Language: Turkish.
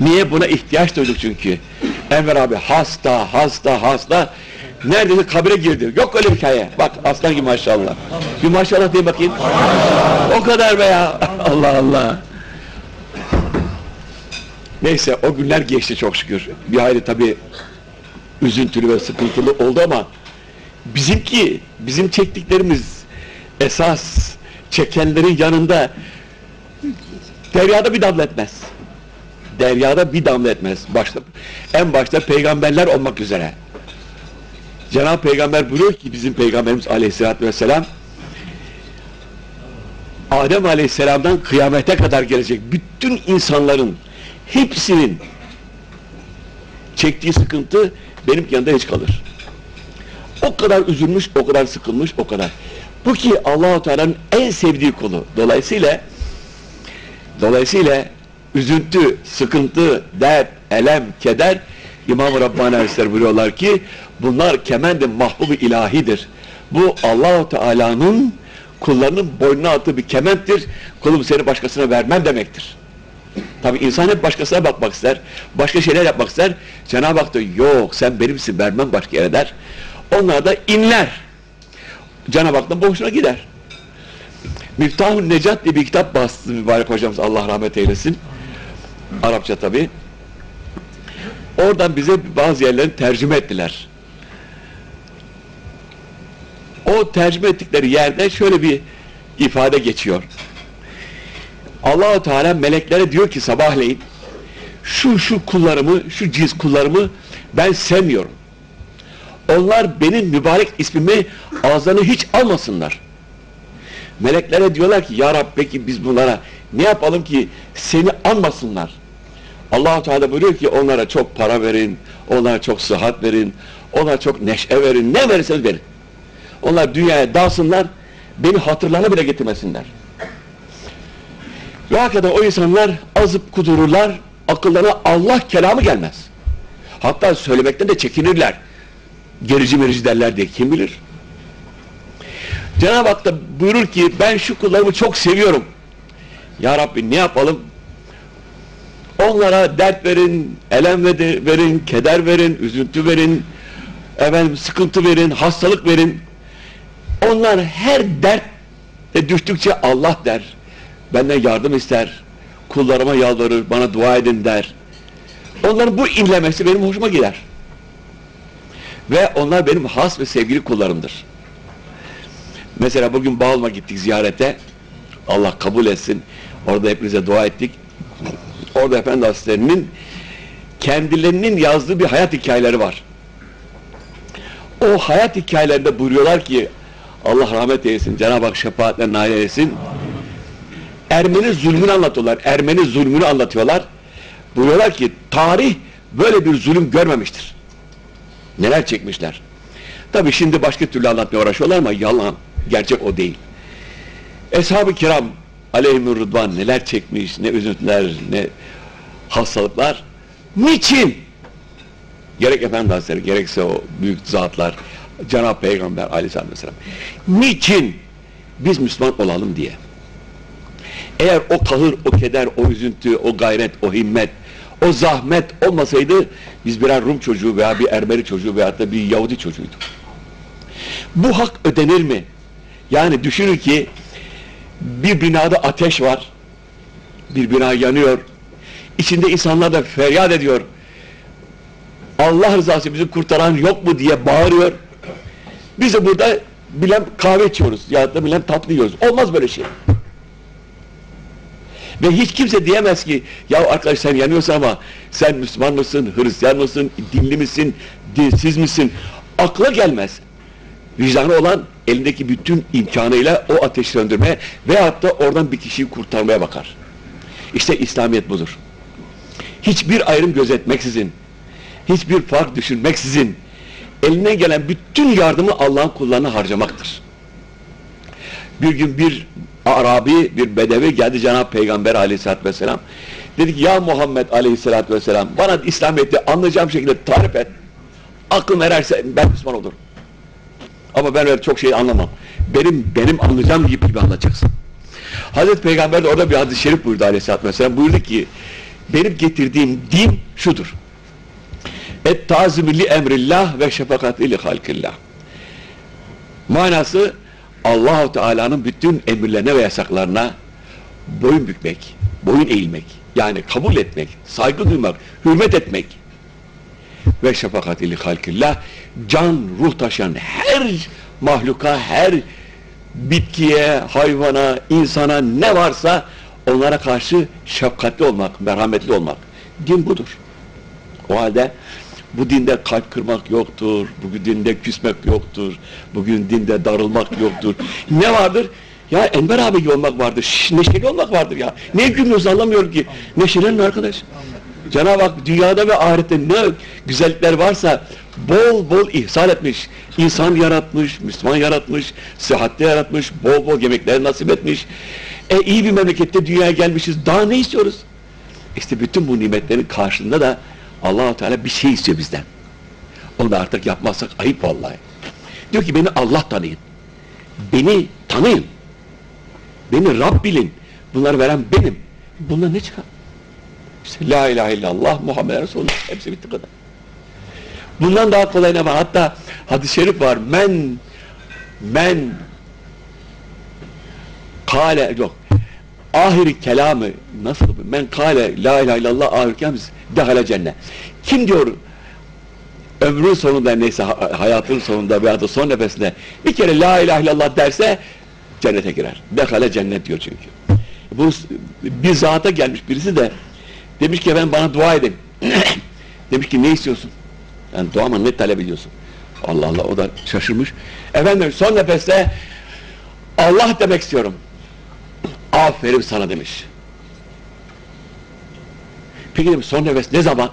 Niye? Buna ihtiyaç duyduk çünkü. Enver abi hasta, hasta, hasta. Neredeyse kabire girdi. Yok öyle bir hikaye. Bak aslan gibi maşallah. Bir maşallah diye bakayım. O kadar be ya. Allah Allah. Neyse o günler geçti çok şükür. Bir hayli tabii üzüntülü ve sıkıntılı oldu ama bizimki, bizim çektiklerimiz esas çekenlerin yanında deryada bir damla etmez. Deryada bir damla etmez. Başta, en başta peygamberler olmak üzere. Cenab-ı Peygamber buyuruyor ki bizim Peygamberimiz Aleyhisselatü Vesselam Adem Aleyhisselam'dan kıyamete kadar gelecek bütün insanların hepsinin çektiği sıkıntı benim yanında hiç kalır. O kadar üzülmüş, o kadar sıkılmış, o kadar. Bu ki Allahu Teala'nın en sevdiği kulu. Dolayısıyla dolayısıyla üzüntü, sıkıntı, dert, elem, keder İmam-ı Rabbani Hazretleri buyuruyorlar ki bunlar kemendi mahbub ilahidir. Bu Allahu Teala'nın kullarının boynuna attığı bir kementtir. Kulum seni başkasına vermem demektir. Tabi insan hep başkasına bakmak ister. Başka şeyler yapmak ister. Cenab-ı Hak da yok sen benimsin vermem başka yere der. Onlar da inler. Cenab-ı Hak'tan boşuna gider. Miftahun Necat diye bir kitap bastı mübarek hocamız Allah rahmet eylesin. Arapça tabi. Oradan bize bazı yerlerini tercüme ettiler. O tercüme ettikleri yerde şöyle bir ifade geçiyor. Allahu Teala meleklere diyor ki sabahleyin şu şu kullarımı, şu cins kullarımı ben sevmiyorum. Onlar benim mübarek ismimi ağızlarına hiç almasınlar. Meleklere diyorlar ki ya Rab peki biz bunlara ne yapalım ki seni anmasınlar. Allah Teala buyuruyor ki onlara çok para verin, onlara çok sıhhat verin, onlara çok neşe verin, ne verirseniz verin. Onlar dünyaya dalsınlar, beni hatırlarına bile getirmesinler. Ve hakikaten o insanlar azıp kudururlar, akıllarına Allah kelamı gelmez. Hatta söylemekten de çekinirler. Gerici merici derler diye kim bilir. Cenab-ı Hak da buyurur ki ben şu kullarımı çok seviyorum. Ya Rabbi ne yapalım? Onlara dert verin, elem verin, keder verin, üzüntü verin, efendim, sıkıntı verin, hastalık verin. Onlar her dert düştükçe Allah der. Benden yardım ister. Kullarıma yalvarır, bana dua edin der. Onların bu inlemesi benim hoşuma gider. Ve onlar benim has ve sevgili kullarımdır. Mesela bugün Bağılma gittik ziyarete. Allah kabul etsin. Orada hepinize dua ettik. Orada Efendi Hazretleri'nin kendilerinin yazdığı bir hayat hikayeleri var. O hayat hikayelerinde buyuruyorlar ki Allah rahmet eylesin, Cenab-ı Hak şefaatle nail eylesin. Ermeni zulmünü anlatıyorlar. Ermeni zulmünü anlatıyorlar. Buyuruyorlar ki tarih böyle bir zulüm görmemiştir. Neler çekmişler. Tabi şimdi başka türlü anlatmaya uğraşıyorlar ama yalan. Gerçek o değil. Eshab-ı kiram aleyhimur rıdvan neler çekmiş, ne üzüntüler, ne hastalıklar. Niçin? Gerek Efendi Hazretleri, gerekse o büyük zatlar, Cenab-ı Peygamber aleyhisselam vesselam. Niçin? Biz Müslüman olalım diye. Eğer o kahır, o keder, o üzüntü, o gayret, o himmet, o zahmet olmasaydı biz birer Rum çocuğu veya bir Ermeni çocuğu veya da bir Yahudi çocuğuyduk. Bu hak ödenir mi? Yani düşünün ki bir binada ateş var. Bir bina yanıyor. İçinde insanlar da feryat ediyor. Allah rızası bizi kurtaran yok mu diye bağırıyor. Biz de burada bilen kahve içiyoruz ya da bilen tatlı yiyoruz. Olmaz böyle şey. Ve hiç kimse diyemez ki ya arkadaş sen yanıyorsun ama sen Müslüman mısın, Hristiyan mısın, dinli misin, dinsiz misin? Akla gelmez. Vicdanı olan elindeki bütün imkanıyla o ateşi söndürmeye veyahut da oradan bir kişiyi kurtarmaya bakar. İşte İslamiyet budur. Hiçbir ayrım gözetmeksizin, hiçbir fark düşünmeksizin eline gelen bütün yardımı Allah'ın kullarına harcamaktır. Bir gün bir Arabi, bir bedevi geldi Cenab-ı Peygamber aleyhissalatü vesselam. Dedi ki ya Muhammed aleyhissalatü vesselam bana İslamiyet'i anlayacağım şekilde tarif et. Aklım ererse ben Müslüman olurum. Ama ben öyle çok şey anlamam. Benim benim anlayacağım gibi gibi anlatacaksın. Hazreti Peygamber de orada bir hadis-i şerif buyurdu aleyhissalatü vesselam. Buyurdu ki benim getirdiğim din şudur. Et tazimi li emrillah ve şefakati li halkillah. Manası Allahu Teala'nın bütün emirlerine ve yasaklarına boyun bükmek, boyun eğilmek, yani kabul etmek, saygı duymak, hürmet etmek ve şefakati li halkillah can, ruh taşıyan her mahluka, her bitkiye, hayvana, insana ne varsa onlara karşı şefkatli olmak, merhametli olmak. Din budur. O halde bu dinde kalp kırmak yoktur, bugün dinde küsmek yoktur, bugün dinde darılmak yoktur. Ne vardır? Ya Enver abi olmak vardır, şş, neşeli olmak vardır ya. Ne gülüyoruz anlamıyorum ki. Neşelenin arkadaş. Cenab-ı Hak dünyada ve ahirette ne güzellikler varsa bol bol ihsan etmiş. İnsan yaratmış, Müslüman yaratmış, sıhhatli yaratmış, bol bol yemekler nasip etmiş. E iyi bir memlekette dünyaya gelmişiz. Daha ne istiyoruz? İşte bütün bu nimetlerin karşılığında da allah Teala bir şey istiyor bizden. Onu da artık yapmazsak ayıp vallahi. Diyor ki beni Allah tanıyın. Beni tanıyın. Beni Rab bilin. Bunları veren benim. Bunlar ne çıkar? İşte La ilahe illallah Muhammed Resulullah. Hepsi bitti kadar. Bundan daha kolay ne var? Hatta hadis-i şerif var. Men men kale yok. Ahiri kelamı nasıl? Men kale la ilahe illallah ahir kelamı dehale cennet. Kim diyor ömrün sonunda neyse hayatın sonunda veya da son nefesinde bir kere la ilahe illallah derse cennete girer. Dehale cennet diyor çünkü. Bu bir zata gelmiş birisi de demiş ki ben bana dua edin. demiş ki ne istiyorsun? Yani dua mı ne talep ediyorsun? Allah Allah o da şaşırmış. Efendim son nefeste Allah demek istiyorum. Aferin sana demiş. Peki demiş son nefes ne zaman?